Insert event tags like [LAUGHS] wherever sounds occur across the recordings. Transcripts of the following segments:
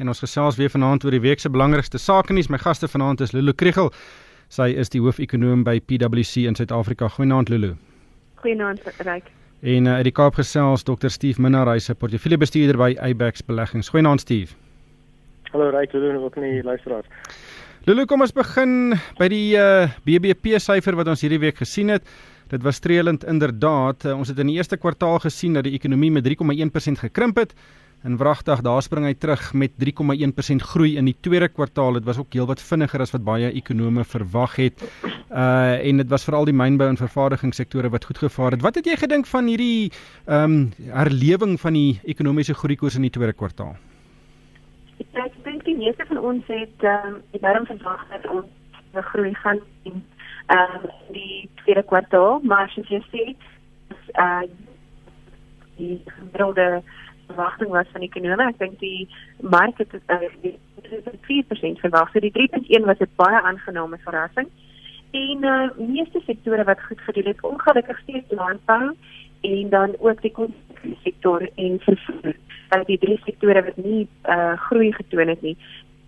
En ons gesels weer vanaand oor die week se belangrikste sake nuus. My gaste vanaand is Lulu Kriel. Sy is die hoof-ekonoom by PwC in Suid-Afrika. Goeienaand Lulu. Goeienaand Ryk. En uh, uit die Kaap gesels Dr. Steve Minnar, hy se portefeuljebestuurder by Abax Beleggings. Goeienaand Steve. Hallo Ryk, Lulu en ook nie luisteraars. Lulu, kom ons begin by die uh, eh, BBP syfer wat ons hierdie week gesien het. Dit was streelend inderdaad. Uh, ons het in die eerste kwartaal gesien dat die ekonomie met 3,1% gekrimp het. En wragtig, daar spring hy terug met 3,1% groei in die tweede kwartaal. Dit was ook heelwat vinniger as wat baie ekonome verwag het. Uh en dit was veral die mynbou en vervaardigingssektore wat goed gevaar het. Wat het jy gedink van hierdie ehm um, herlewing van die ekonomiese groeikoers in die tweede kwartaal? Ek dink die meeste van ons het ehm um, daarom verwag dat ons die groei gaan sien ehm um, die tweede kwartaal, maar soos jy sê, uh die gemiddelde verwagting was van die ekonome. Ek dink die mark het dit uh, 4% verwag. So die 3.1 was 'n baie aangename verrassing. En uh meeste sektore wat goed gedoen het, ongelukkig steeds landbou en dan ook die sektor en vervoer. Dat die drie sektore wat nie uh groei getoon het nie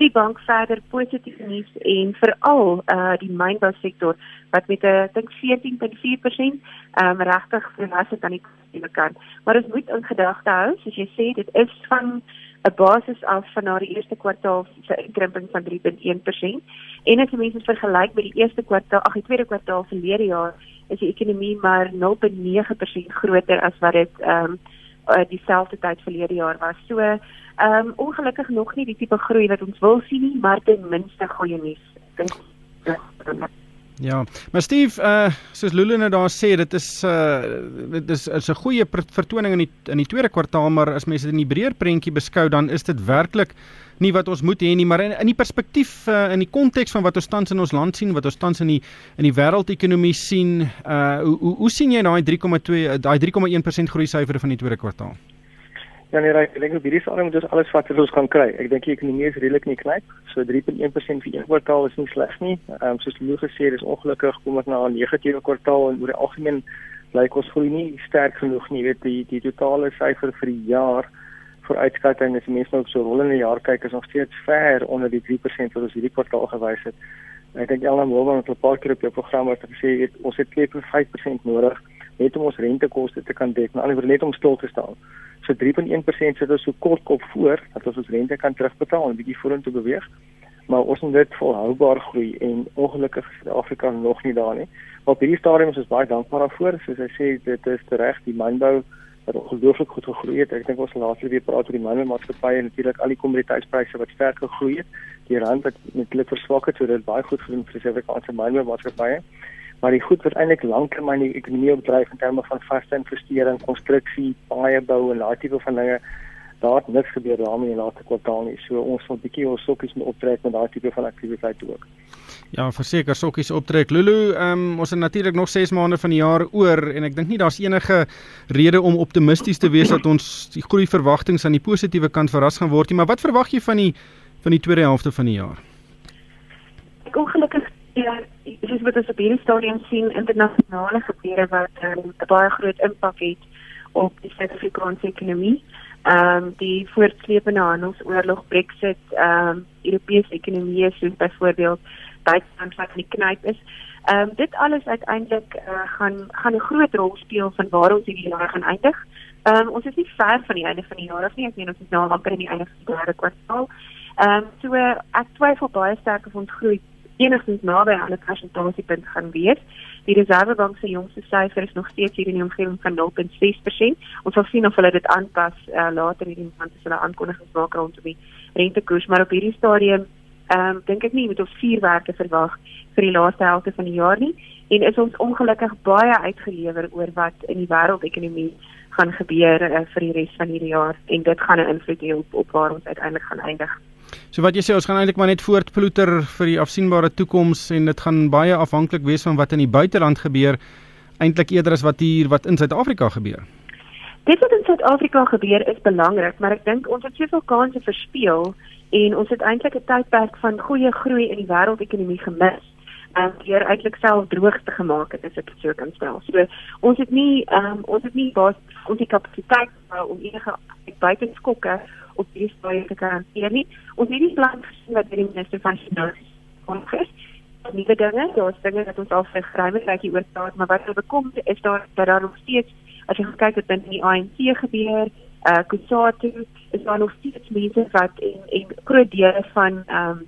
die bank verder positief nuus en veral uh die mynbousektor wat met 'n dink 14.4% um regtig verras het aan die positiewe kant. Maar ons moet in gedagte hou, soos jy sê, dit is van 'n basis af van na die eerste kwartaal se inkrimping van 3.1% en as jy mense vergelyk met die eerste kwartaal, ag die tweede kwartaal verlede jaar, is die ekonomie maar 0.9% groter as wat dit um uh, dieselfde tyd verlede jaar was. So Ehm um, ongelukkig nog nie die tipe groei wat ons wil sien nie, maar ten minste goeie nuus. Dink Ja, maar Steve, uh soos Lulu nou daar sê, dit is uh dit is is 'n goeie vertoning in die in die tweede kwartaal, maar as mense dit in die breër prentjie beskou, dan is dit werklik nie wat ons moet hê nie, maar in in die perspektief uh in die konteks van wat ons tans in ons land sien, wat ons tans in die in die wêreldekonomie sien, uh hoe hoe, hoe sien jy daai 3,2 daai 3,1% groei syfer van die tweede kwartaal? Ja nee, ek dink op hierdie stadium moet ons alles vat wat ons kan kry. Ek dink die ekonomie is redelik nie knyp. So 3.1% vir een kwartaal is nie sleg nie. Ehm um, soos Lou gesê het, is ongelukkig kom dit na 'n negatiewe kwartaal en oor die algemeen lyk ons groei nie sterk genoeg nie. Jy weet die die totale syfer vir die jaar vooruitskatting as mense nou so rollende jaar kyk is nog steeds ver onder die 3% wat ons hierdie kwartaal gewys het. Ek dink Elna Moore het 'n paar keer op jou program wat gesê het ons het 2.5% nodig net om ons rentekoste te kan dek, maar alhoewel net om stil te staan. So 3.1% sit ons so kort kop voor dat ons ons rente kan terugbetaal en 'n bietjie vorentoe beweeg. Maar ons moet dit volhoubaar groei en ongelukkig is Suid-Afrika nog nie daar nie. Maar op hierdie stadium is ons baie dankbaar daarvoor. Soos hy sê, dit is reg die mynbou wat ongelooflik goed gegroei het. Ek dink ons laaste weer praat oor die mynboumaatskappye en natuurlik al die kommoditeitspryse wat sterk gegroei het. Die rand wat netlik verswak het, so dit baie goed gedoen vir die Suid-Afrikaanse mynboumaatskappye maar die goed wat eintlik lanktermyn die ekonomie opdryf in terme van vaste investering, konstruksie, baie bou en daai tipe van dinge, daar het niks gebeur daarmee in die laaste kwartaal nie. So ons moet 'n bietjie ons sokkies moet optrek met daai tipe van aktiwiteit ook. Ja, verseker sokkies optrek. Lulu, ehm um, ons het natuurlik nog 6 maande van die jaar oor en ek dink nie daar's enige rede om optimisties te wees dat ons die groei verwagtinge aan die positiewe kant verras gaan word nie, maar wat verwag jy van die van die tweede helfte van die jaar? Ek ongelukkig Ja, soos wat ons op hierdie stadium sien, internasionale gebeure wat ehm, 'n um, baie groot impak het op die Suid-Afrikaanse ekonomie. Ehm um, die voortsleepende handelsoorlog Brexit, ehm um, Europese ekonomieë soos byvoorbeeld Duitsland wat in die knyp is. Ehm um, dit alles uiteindelik uh, gaan gaan 'n groot rol speel van waar ons hierdie jaar gaan eindig. Ehm um, ons is nie ver van die einde van die jaar af nie. Ek meen ons is nou amper in die einde van die derde kwartaal. Ehm um, so uh, ek twyfel baie sterk of ons groei enigstens naby aan 'n prestasiepunt gaan wees. Die Reservebank se jongste syfer is nog steeds hier in die omgewing van 0.6%. Ons sal sien of hulle dit aanpas uh, later hierdie maand as hulle aankondigings maak rondom die rentekoers, maar op hierdie stadium ehm um, dink ek nie met ons vier werke verwag vir die laaste helfte van die jaar nie en is ons ongelukkig baie uitgelewer oor wat in die wêreldekonomie gaan gebeur uh, vir die res van hierdie jaar en dit gaan 'n invloed hê op, op waar ons uiteindelik gaan eindig. So wat jy sê ons gaan eintlik maar net voortploeter vir die afsienbare toekoms en dit gaan baie afhanklik wees van wat in die buiteland gebeur eintlik eerder as wat hier wat in Suid-Afrika gebeur. Dit wat in Suid-Afrika gebeur is belangrik, maar ek dink ons het soveel kansse verspeel en ons het eintlik 'n tydperk van goeie groei in die wêreldekonomie gemis en hier eintlik self droogte gemaak het as ek dit so kan stel. So ons het nie um, ons het nie baie ons het kapasiteit om enige buitenskokke op hierdie stadium te kan hanteer nie. Ons het nie plan gesien wat die minister van finansies kongres nuwe dinge, daar's dinge wat ons al het kyk oor staat, maar wat bekom is daar dat daar nog steeds as jy kyk wat in die ANC gebeur, uh Kusatu is daar nog steeds mense wat en en groot dele van ehm um,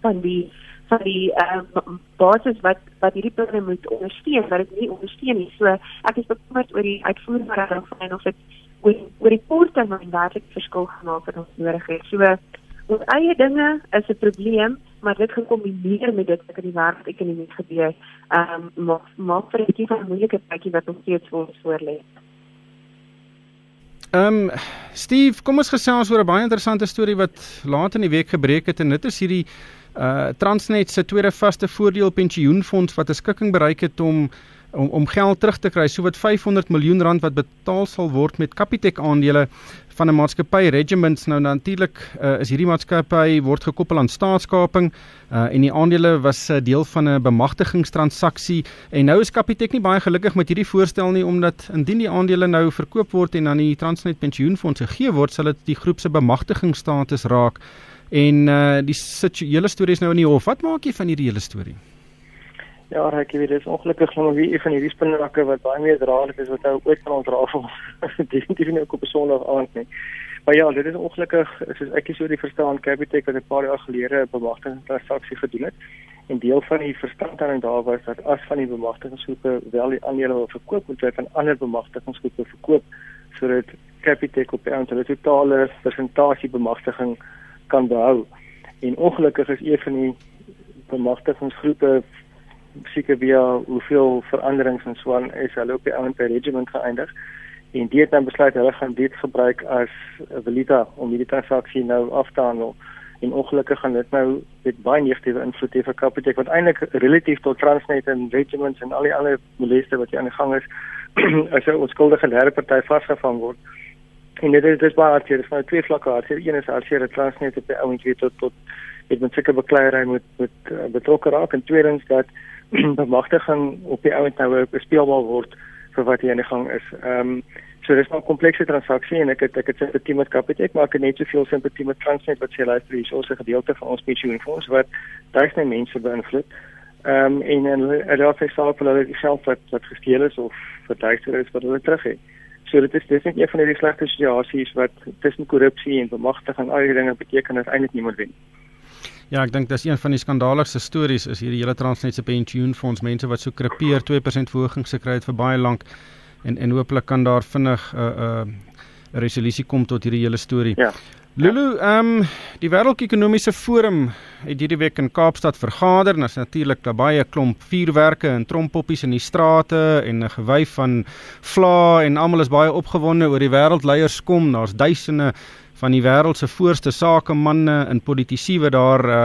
van die van die ehm um, basis wat wat hierdie planne moet ondersteun, wat dit nie ondersteun nie. So ek is bekommerd oor die uitvoerbaarheid van en of dit oor oor die portefeulje werklik verskil gemaak wat ons nodig het. So ons eie dinge is 'n probleem, maar dit gekombineer met dit wat in die wêreldekonomie gebeur, ehm um, maak maak vir 'n bietjie van moeilike tydjie wat ons steeds voor ons voorlê. Ehm um, Steve, kom ons gesels oor 'n baie interessante storie wat laat in die week gebreek het en dit is hierdie uh Transnet se tweede vaste voordeel pensioenfonds wat 'n skikking bereik het om om om geld terug te kry, sowat 500 miljoen rand wat betaal sal word met Capitec aandele van 'n maatskappy Regiments. Nou natuurlik uh, is hierdie maatskappy word gekoppel aan staatskaping uh, en die aandele was 'n uh, deel van 'n bemagtigingstransaksie en nou is Capitec nie baie gelukkig met hierdie voorstel nie omdat indien die aandele nou verkoop word en aan die Transnet Pensioenfonds gegee word, sal dit die groep se bemagtigingsstatus raak. En uh, die hele storie is nou in die hof. Wat maak jy van hierdie hele storie? Ja, ek weet dit is ongelukkig nog wie een van hierdie spinrakke wat baie meer draaglik is wat nou ooit van ons rafel [LAUGHS] definitief nie op 'n Sondag aand nie. Maar ja, dit is ongelukkig soos ek hier so die verstaan Capitec wat 'n paar jaar gelede 'n bemagtigingstransaksie gedoen het. En deel van die verstandhouding daar was dat as van die bemagtigingsgroepe wel die aandele wil verkoop, moet hy van ander bemagtigingsgroepe verkoop sodat Capitec op 'n totale persentasie bemagtiging kan behou. En ongelukkig is een van die bemagtigingsgroepe seker via hoeveel veranderings en so aan is hulle op die ount by regiment geëindig. En dit dan besluit hulle gaan dit gebruik as 'n valuta om hierdie transaksie nou af te handel. En ongelukkig gaan dit nou met baie negatiewe invloed hê vir Capitec wat eintlik relatief tot Transnet en regiments en al die ander moleste wat hier aan die gang is [CLEARS THROAT] as 'n onskuldige derde party vasgevang word. En dit is dis baie hartseer dis nou twee vlakke hartseer. Een is hartseer dat Transnet op die ount weet tot tot het met sulke bekleierery moet moet uh, betrokke raak. En tweedens dat [CLEARS THROAT] bemagtiging op die ouend nou bespeelbaar word vir wat hier aan die gang is. Ehm um, so dis 'n komplekse transaksie en ek het ek het simpatie met Capitec maar ek het net soveel simpatie met Transnet wat sê luister hier is ons 'n gedeelte van ons pensioenfonds wat duisende mense beïnvloed. Ehm um, en en hulle het vir hulle geld wat wat gesteel is of verduister is wat hulle terug het. So dit is dis net een van die slegte situasies wat tussen korrupsie en bemagtiging al die dinge beteken dat eintlik niemand wen nie. Ja, ek dink dis een van die skandaaligste stories is hierdie hele Transnet se pensioenfonds mense wat so krepeer 2% verhogings gekry het vir baie lank en en hopelik kan daar vinnig 'n uh, 'n uh, 'n resolusie kom tot hierdie hele storie. Ja. Lulu, ehm um, die Wêreldekonomiese Forum het hierdie week in Kaapstad vergader. Daar's natuurlik baie klomp vuurwerke en trompoppies in die strate en 'n gewyf van vla en almal is baie opgewonde oor die wêreldleiers kom. Daar's duisende van die wêreld se voorste sakemanne en politici wat daar uh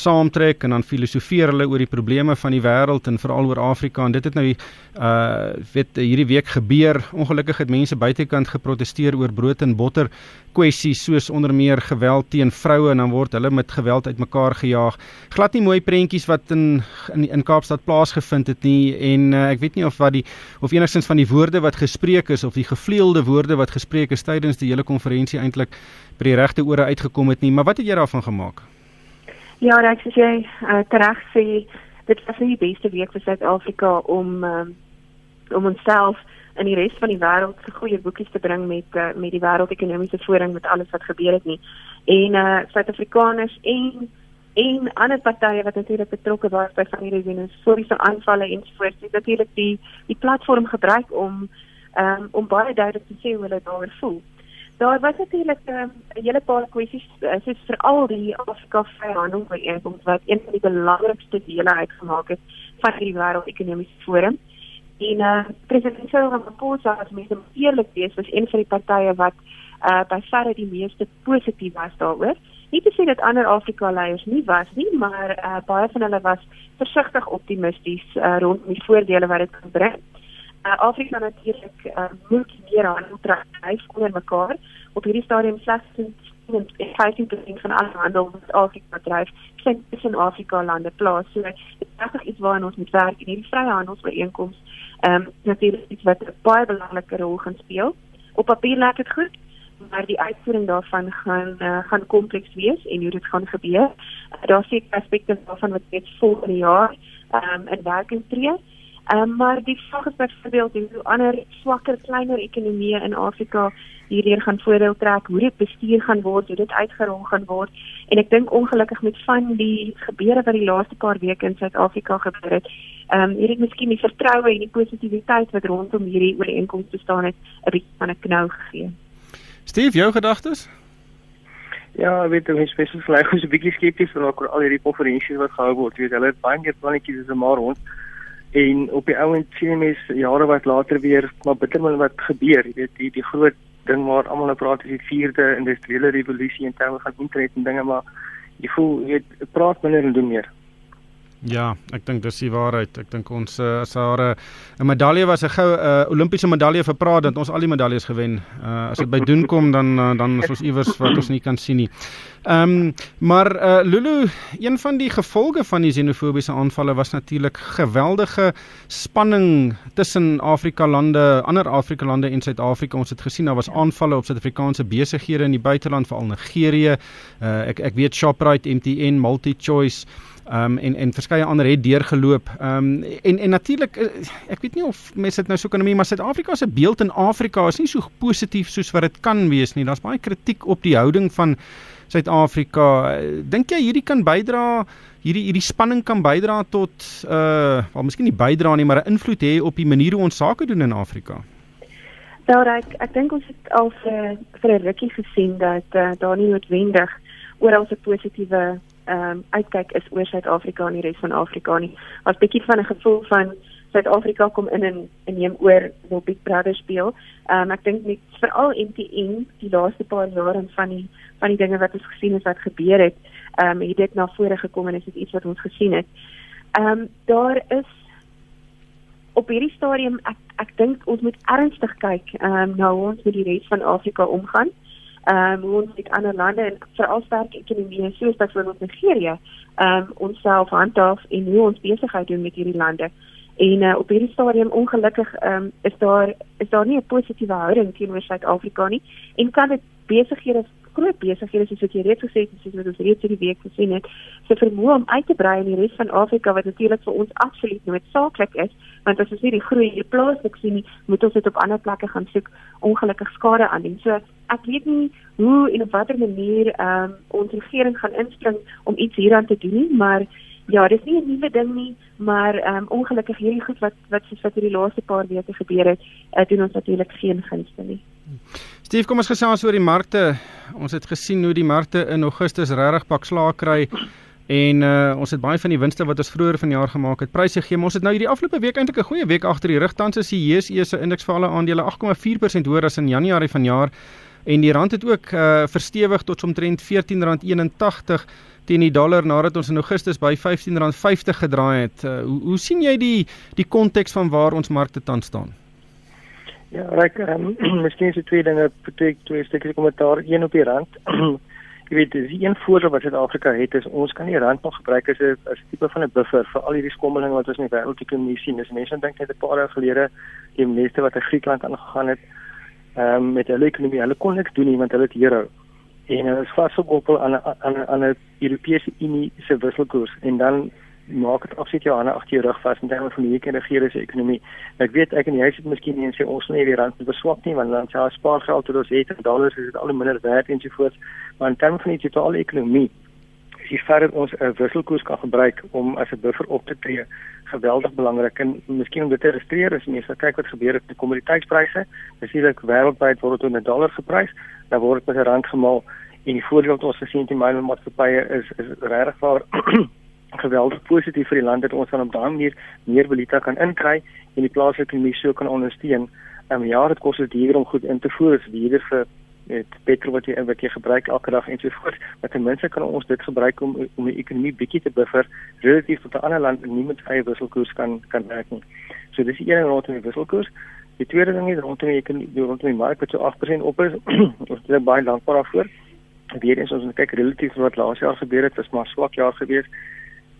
saamtrek en dan filosofeer hulle oor die probleme van die wêreld en veral oor Afrika en dit het nou uh weet hierdie week gebeur. Ongelukkig het mense buitekant geprotesteer oor brood en botter kwessies soos onder meer geweld teen vroue en dan word hulle met geweld uitmekaar gejaag. Glad nie mooi prentjies wat in in, in Kaapstad plaasgevind het nie en uh, ek weet nie of wat die of enigstens van die woorde wat gespreek is of die gevleelde woorde wat gespreek is tydens die hele konferensie eintlik by die regte ore uitgekom het nie, maar wat het jy daarvan gemaak? Ja, ek sê jy uh, reg sê dit was die beste week vir Suid-Afrika om um, om onsself in die res van die wêreld se goeie boekies te bring met uh, met die wêreldekonomiese forum met alles wat gebeur het nie. En uh Suid-Afrikaners en en ander partye wat natuurlik betrokke was by van hierdie wenesoriese aanvalle en soort het natuurlik die die platform gebruik om um, om baie duidelik te sê hoe hulle daaroor voel. Daar was natuurlik ehm, 'n um, hele paar kwessies uh, soos veral die Afrika Vryhandel Vereniging wat een van die belangrikste dele uitgemaak het van die wêreldekonomiese forum. En uh, president Cyril Ramaphosa as mens om eerlik te wees was een van die partye wat uh, by verre die meeste positief was daaroor. Nie te sê dat ander Afrika leiers nie was nie, maar uh, baie van hulle was versigtig optimisties uh, rondom die voordele wat dit kan bring uh, Afrika natuurlik uh, moet meer aan dryf onder mekaar op hierdie stadium slegs 15% van alle handel wat Afrika dryf vind tussen Afrika lande plaas. So dit is regtig iets waaraan ons moet werk en hierdie vryhandelsooreenkoms ehm um, natuurlik iets wat 'n baie belangrike rol gaan speel. Op papier lyk dit goed, maar die uitvoering daarvan gaan uh, gaan kompleks wees en hoe dit gaan gebeur. Uh, daar seker aspekte daarvan wat net volgende jaar um, in werking tree. Um, maar die vraag is byvoorbeeld hoe ander swakker kleiner ekonomieë in Afrika hierdeur gaan voordeel trek, hoe dit bestuur gaan word, hoe dit uitgerol gaan word. En ek dink ongelukkig met van die gebeure wat die laaste paar weke in Suid-Afrika gebeur het, ehm um, hierdie miskien die vertroue en die positiwiteit wat rondom hierdie ooreenkoms bestaan het, 'n bietjie van 'n knou gegee. Steve, jou gedagtes? Ja, weet jy spesifiek vir my is 'n bietjie skepties oor al hierdie konferensies wat gehou word. Jy weet hulle het baie meer plannetjies as 'n maar rond en op die ouend sien mense jare wat later weer maar bitter min wat gebeur jy weet die die groot ding waar almal nou praat is die vierde industriële revolusie in terme van internet en dinge maar jy voel jy weet praat minder en doen meer Ja, ek dink dis die waarheid. Ek dink ons uh, as daar 'n medalje was 'n goue uh, Olimpiese medalje vir praat dat ons al die medaljes gewen. Uh, as dit by doen kom dan uh, dan is ons iewers wat ons nie kan sien nie. Ehm um, maar uh, Lulu, een van die gevolge van die xenofobiese aanvalle was natuurlik geweldige spanning tussen Afrika lande, ander Afrika lande en Suid-Afrika. Ons het gesien daar was aanvalle op Suid-Afrikaanse besighede in die buiteland, veral Nigerië. Uh, ek ek weet Shoprite, MTN, MultiChoice um, en en verskeie ander het deurgeloop. Ehm um, en en natuurlik eh, ek weet nie of mense dit nou so kan noem maar Suid-Afrika se beeld in Afrika is nie so positief soos wat dit kan wees nie. Daar's baie kritiek op die houding van Suid-Afrika. Dink jy hierdie kan bydra hierdie hierdie spanning kan bydra tot uh wel miskien nie bydra nie, maar 'n invloed hê op die manier hoe ons sake doen in Afrika? Wel, ek ek dink ons het al vir vir 'n rukkie gesien dat uh, daar nie noodwendig oral 'n positiewe ehm um, uitkyk is oor Suid-Afrika en die res van Afrika nie. Was bietjie van 'n gevoel van Suid-Afrika kom in en en neem oor wil Big Brother speel. Ehm um, ek dink net veral MTN die laaste paar jare van die van die dinge wat ons gesien het wat gebeur het, ehm um, het dit na vore gekom en is dit iets wat ons gesien het. Ehm um, daar is op hierdie stadium ek ek dink ons moet ernstig kyk ehm um, na hoe ons met die res van Afrika omgaan ehm um, ons met ander lande en veral sterk ekonomieë soos byvoorbeeld Nigerië ehm um, onsself handhaaf en hoe ons besigheid doen met hierdie lande. En uh, op hierdie stadium ongelukkig ehm um, is daar is daar nie 'n positiewe houding teenoor Suid-Afrika nie en kan dit besighede groot besighede soos wat jy reeds gesê het soos wat ons reeds hierdie week gesien het se vermoë om uit te brei in die res van Afrika wat natuurlik vir ons absoluut noodsaaklik is want as ons nie die groei hier plaaslik sien nie moet ons dit op ander plekke gaan soek ongelukkig skade aan doen so ek weet nie hoe en op watter manier um, ons regering gaan inspring om iets hieraan te doen nie maar Ja, dis nie 'n nuwe ding nie, maar ehm um, ongelukkig hierdie goed wat wat soos wat hierdie laaste paar weke gebeur het, uh, doen ons natuurlik geen gunste nie. Steve, kom ons gesels oor die markte. Ons het gesien hoe die markte in Augustus regtig pak slaag kry en uh, ons het baie van die winste wat ons vroeër vanjaar gemaak het, pryse gegee. Ons het nou hierdie afgelope week eintlik 'n goeie week agter die rug. Tans is die JSE se indeks vir alle aandele 8,4% hoër as in Januarie vanjaar en die rand het ook uh, verstewig tot omtrent R14.81 teen die dollar nadat ons in Augustus by R15.50 gedraai het. Uh, hoe, hoe sien jy die die konteks van waar ons markte tans staan? Ja, reg, um, [CLEARS THROAT] miskien se twee dinge, twee twee stukke kommentaar, een op die rand. [CLEARS THROAT] Jy weet, dis een voordeel wat Suid-Afrika het is ons kan die rand nog gebruik as 'n as tipe van 'n buffer vir al hierdie skommelinge wat ons in die wêreldekonomie sien. Dis mense dink net 'n paar jaar gelede die mense wat in Griekland aangegaan het ehm um, met hulle ekonomie, hulle kon niks doen nie want hulle het euro. En hulle is vasgekoppel aan 'n aan 'n aan 'n Europese Unie se wisselkoers en dan maak dit afsit jou hande agter jou rug vas in terme van die ekonomiese ekonomie. Ek weet ek en jy sit miskien nie en sê ons nie die rand beswak nie want dan sê ons spaar geld wat ons het in dollars is dit al minder werd en so voort. Maar in terme van die totale ekonomie is die feit dat ons 'n wisselkoers kan gebruik om as 'n buffer op te tree geweldig belangrik en miskien om dit te illustreer is mense kyk wat gebeur het met kommoditeitspryse. Dis hierdie wêreldwyd word dit met dollar geprys, dan word dit met 'n rand gemaal en die voordeel wat ons gesien het in my maatskappye is is regtig waar geweldig positief vir die land dat ons dan op daardie manier meer valuta kan inkry en die plaaslike ekonomie so kan ondersteun. Ehm um, ja, dit kos dit duur om goed in te voer, dis duurder vir met petrol wat jy wat jy gebruik elke dag en so voort. Maar ten minste kan ons dit gebruik om om die ekonomie bietjie te buffer relatief tot 'n ander land wat nie met eie wisselkoers kan kan werk nie. So dis die een rondom die wisselkoers. Die tweede ding is rondom die ekonomie rondom die mark wat so 8% op is. [CLEARS THROAT] ons is baie dankbaar daarvoor. Weer eens ons kyk relatief wat laas jaar gebeur het, was maar swak jaar geweest.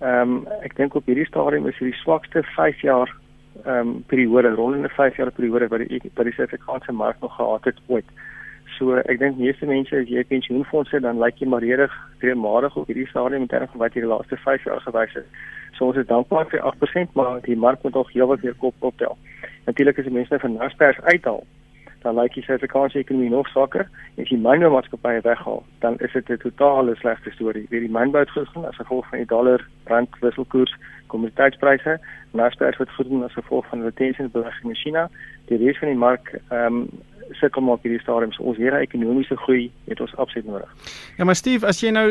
Ehm um, ek dink op hierdie stadium is hierdie swakste 5 jaar ehm um, periode rondende 5 jaar periode wat die wat die Suid-Afrikaanse mark nog gehad het ooit. So ek dink meeste mense as jy pensioenfonde dan lyk jy maar redig reënmatig op hierdie stadium in terme van wat jy die laaste 5 jaar gewys het. So ons is dankbaar vir 8%, maar die mark moet nog heelwat weer kop optel. Natuurlik as die mense van Naspers uithaal, dan lyk die Suid-Afrikaanse ekonomie nog swakker. As jy mynboumaatskappye weghaal, dan is dit 'n totale slegte storie. Weer die mynbou het gegaan as gevolg van die dollar rand wisselkoers, kommoditeitspryse, Naspers het gedoen as gevolg van retentiebelegging in China. Die res van die mark ehm um, sukkel maar hierdie stadium. So ons hele ekonomiese groei het ons absoluut nodig. Ja, maar Steve, as jy nou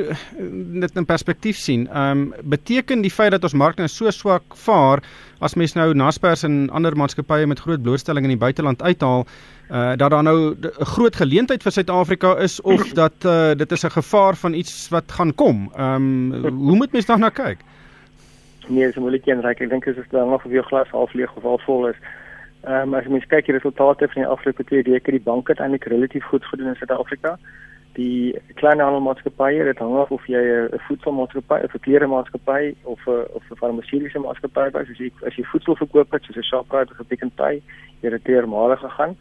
dit in perspektief sien, ehm um, beteken die feit dat ons mark nou so swak vaar as mens nou Naspers en ander maatskappye met groot blootstelling in die buiteland uithaal, uh dat daar nou 'n groot geleentheid vir Suid-Afrika is of [CLEARS THROAT] dat uh dit is 'n gevaar van iets wat gaan kom. Ehm um, hoe moet mens daarna kyk? Nee, dis moeilik een reik. Ek dink dit dan nog of jou glas half leeg of half vol is. Ehm um, as jy mens kyk die resultate van die afgelope 2 weke, die banke het eintlik relatief goed gedoen in Suid-Afrika. Die klein handelsmaatskappye, dit hang af of jy 'n voedselmaatskappy of 'n kleremaatskappy of 'n of 'n farmaseutiese maatskappy is. As jy as jy voedsel verkoop het, soos 'n Shoprite of 'n Pick n Pay, jy het teer maar gegaan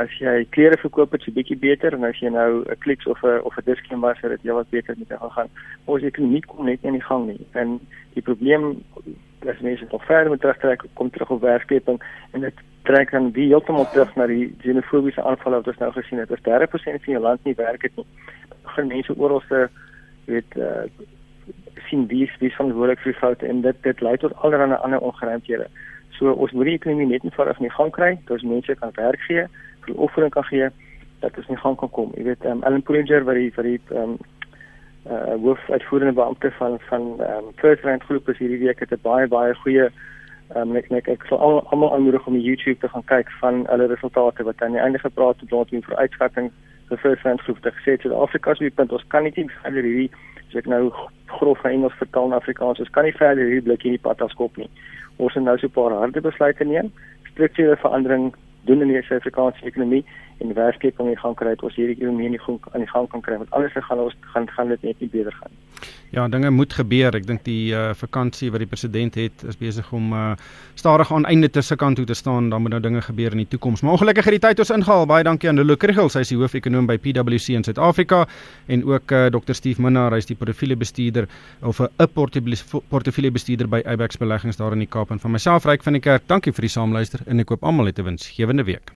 as jy klere verkoop het, so bietjie beter en as jy nou 'n Clicks of 'n of 'n Dis-Chem was, het dit heelwat beter met gaan gaan. Ons ekonomie kom net nie in die gang nie. En die probleem is mense nog verder moet terugtrek, kom terug op werkskeping en dit trek dan die heeltemal terug na die xenofobiese aanvalle wat ons nou gesien het. As 30% van jou land nie werk het nie, begin mense oral se weet uh sien wie wie verantwoordelik vir foute en dit dit lei tot allerlei ander ongeruimthede. So ons moet die ekonomie net eenvoudig in gang kry, dat mense kan werk gee vir offering kan gee dat ons nie gaan kan kom. Jy weet, um, Alan Pullinger wat die vir die ehm um, uh hoof uitvoerende beampte van van ehm um, First Rand Groep is hierdie week het 'n baie baie goeie ehm um, ek ek ek sal al, almal aanmoedig om die YouTube te gaan kyk van hulle resultate wat aan die einde gepraat het oor die vooruitskatting vir First Rand Groep. Dit sê dit Afrika se punt ons kan nie verder hierdie as ek nou grof van Engels vertaal na Afrikaans, ons kan nie verder hierdie blikkie in die pad afskop nie. Ons moet nou so 'n paar harde besluite neem. Strukturele verandering doen in die Suid-Afrikaanse ekonomie en die werkskeping in gang kry dat ons hierdie ekonomie in die gang aan die gang kan kry want anders gaan ons gaan gaan dit net nie beter gaan. Ja, dinge moet gebeur. Ek dink die uh, vakansie wat die president het is besig om uh, stadig aan einde te se kant toe te staan. Dan moet nou dinge gebeur in die toekoms. Maar ongelukkig het die tyd ons ingehaal. Baie dankie aan Lulu Krugel, sy is die hoof-ekonoom by PwC in Suid-Afrika en ook uh, Dr. Steve Minnar, hy is die portefeuljebestuurder of 'n portefeuljebestuurder by Ibex Beleggings daar in die Kaap en van myself Ryk van die Kerk. Dankie vir die saamluister en ek koop almal 'n winsgewende week.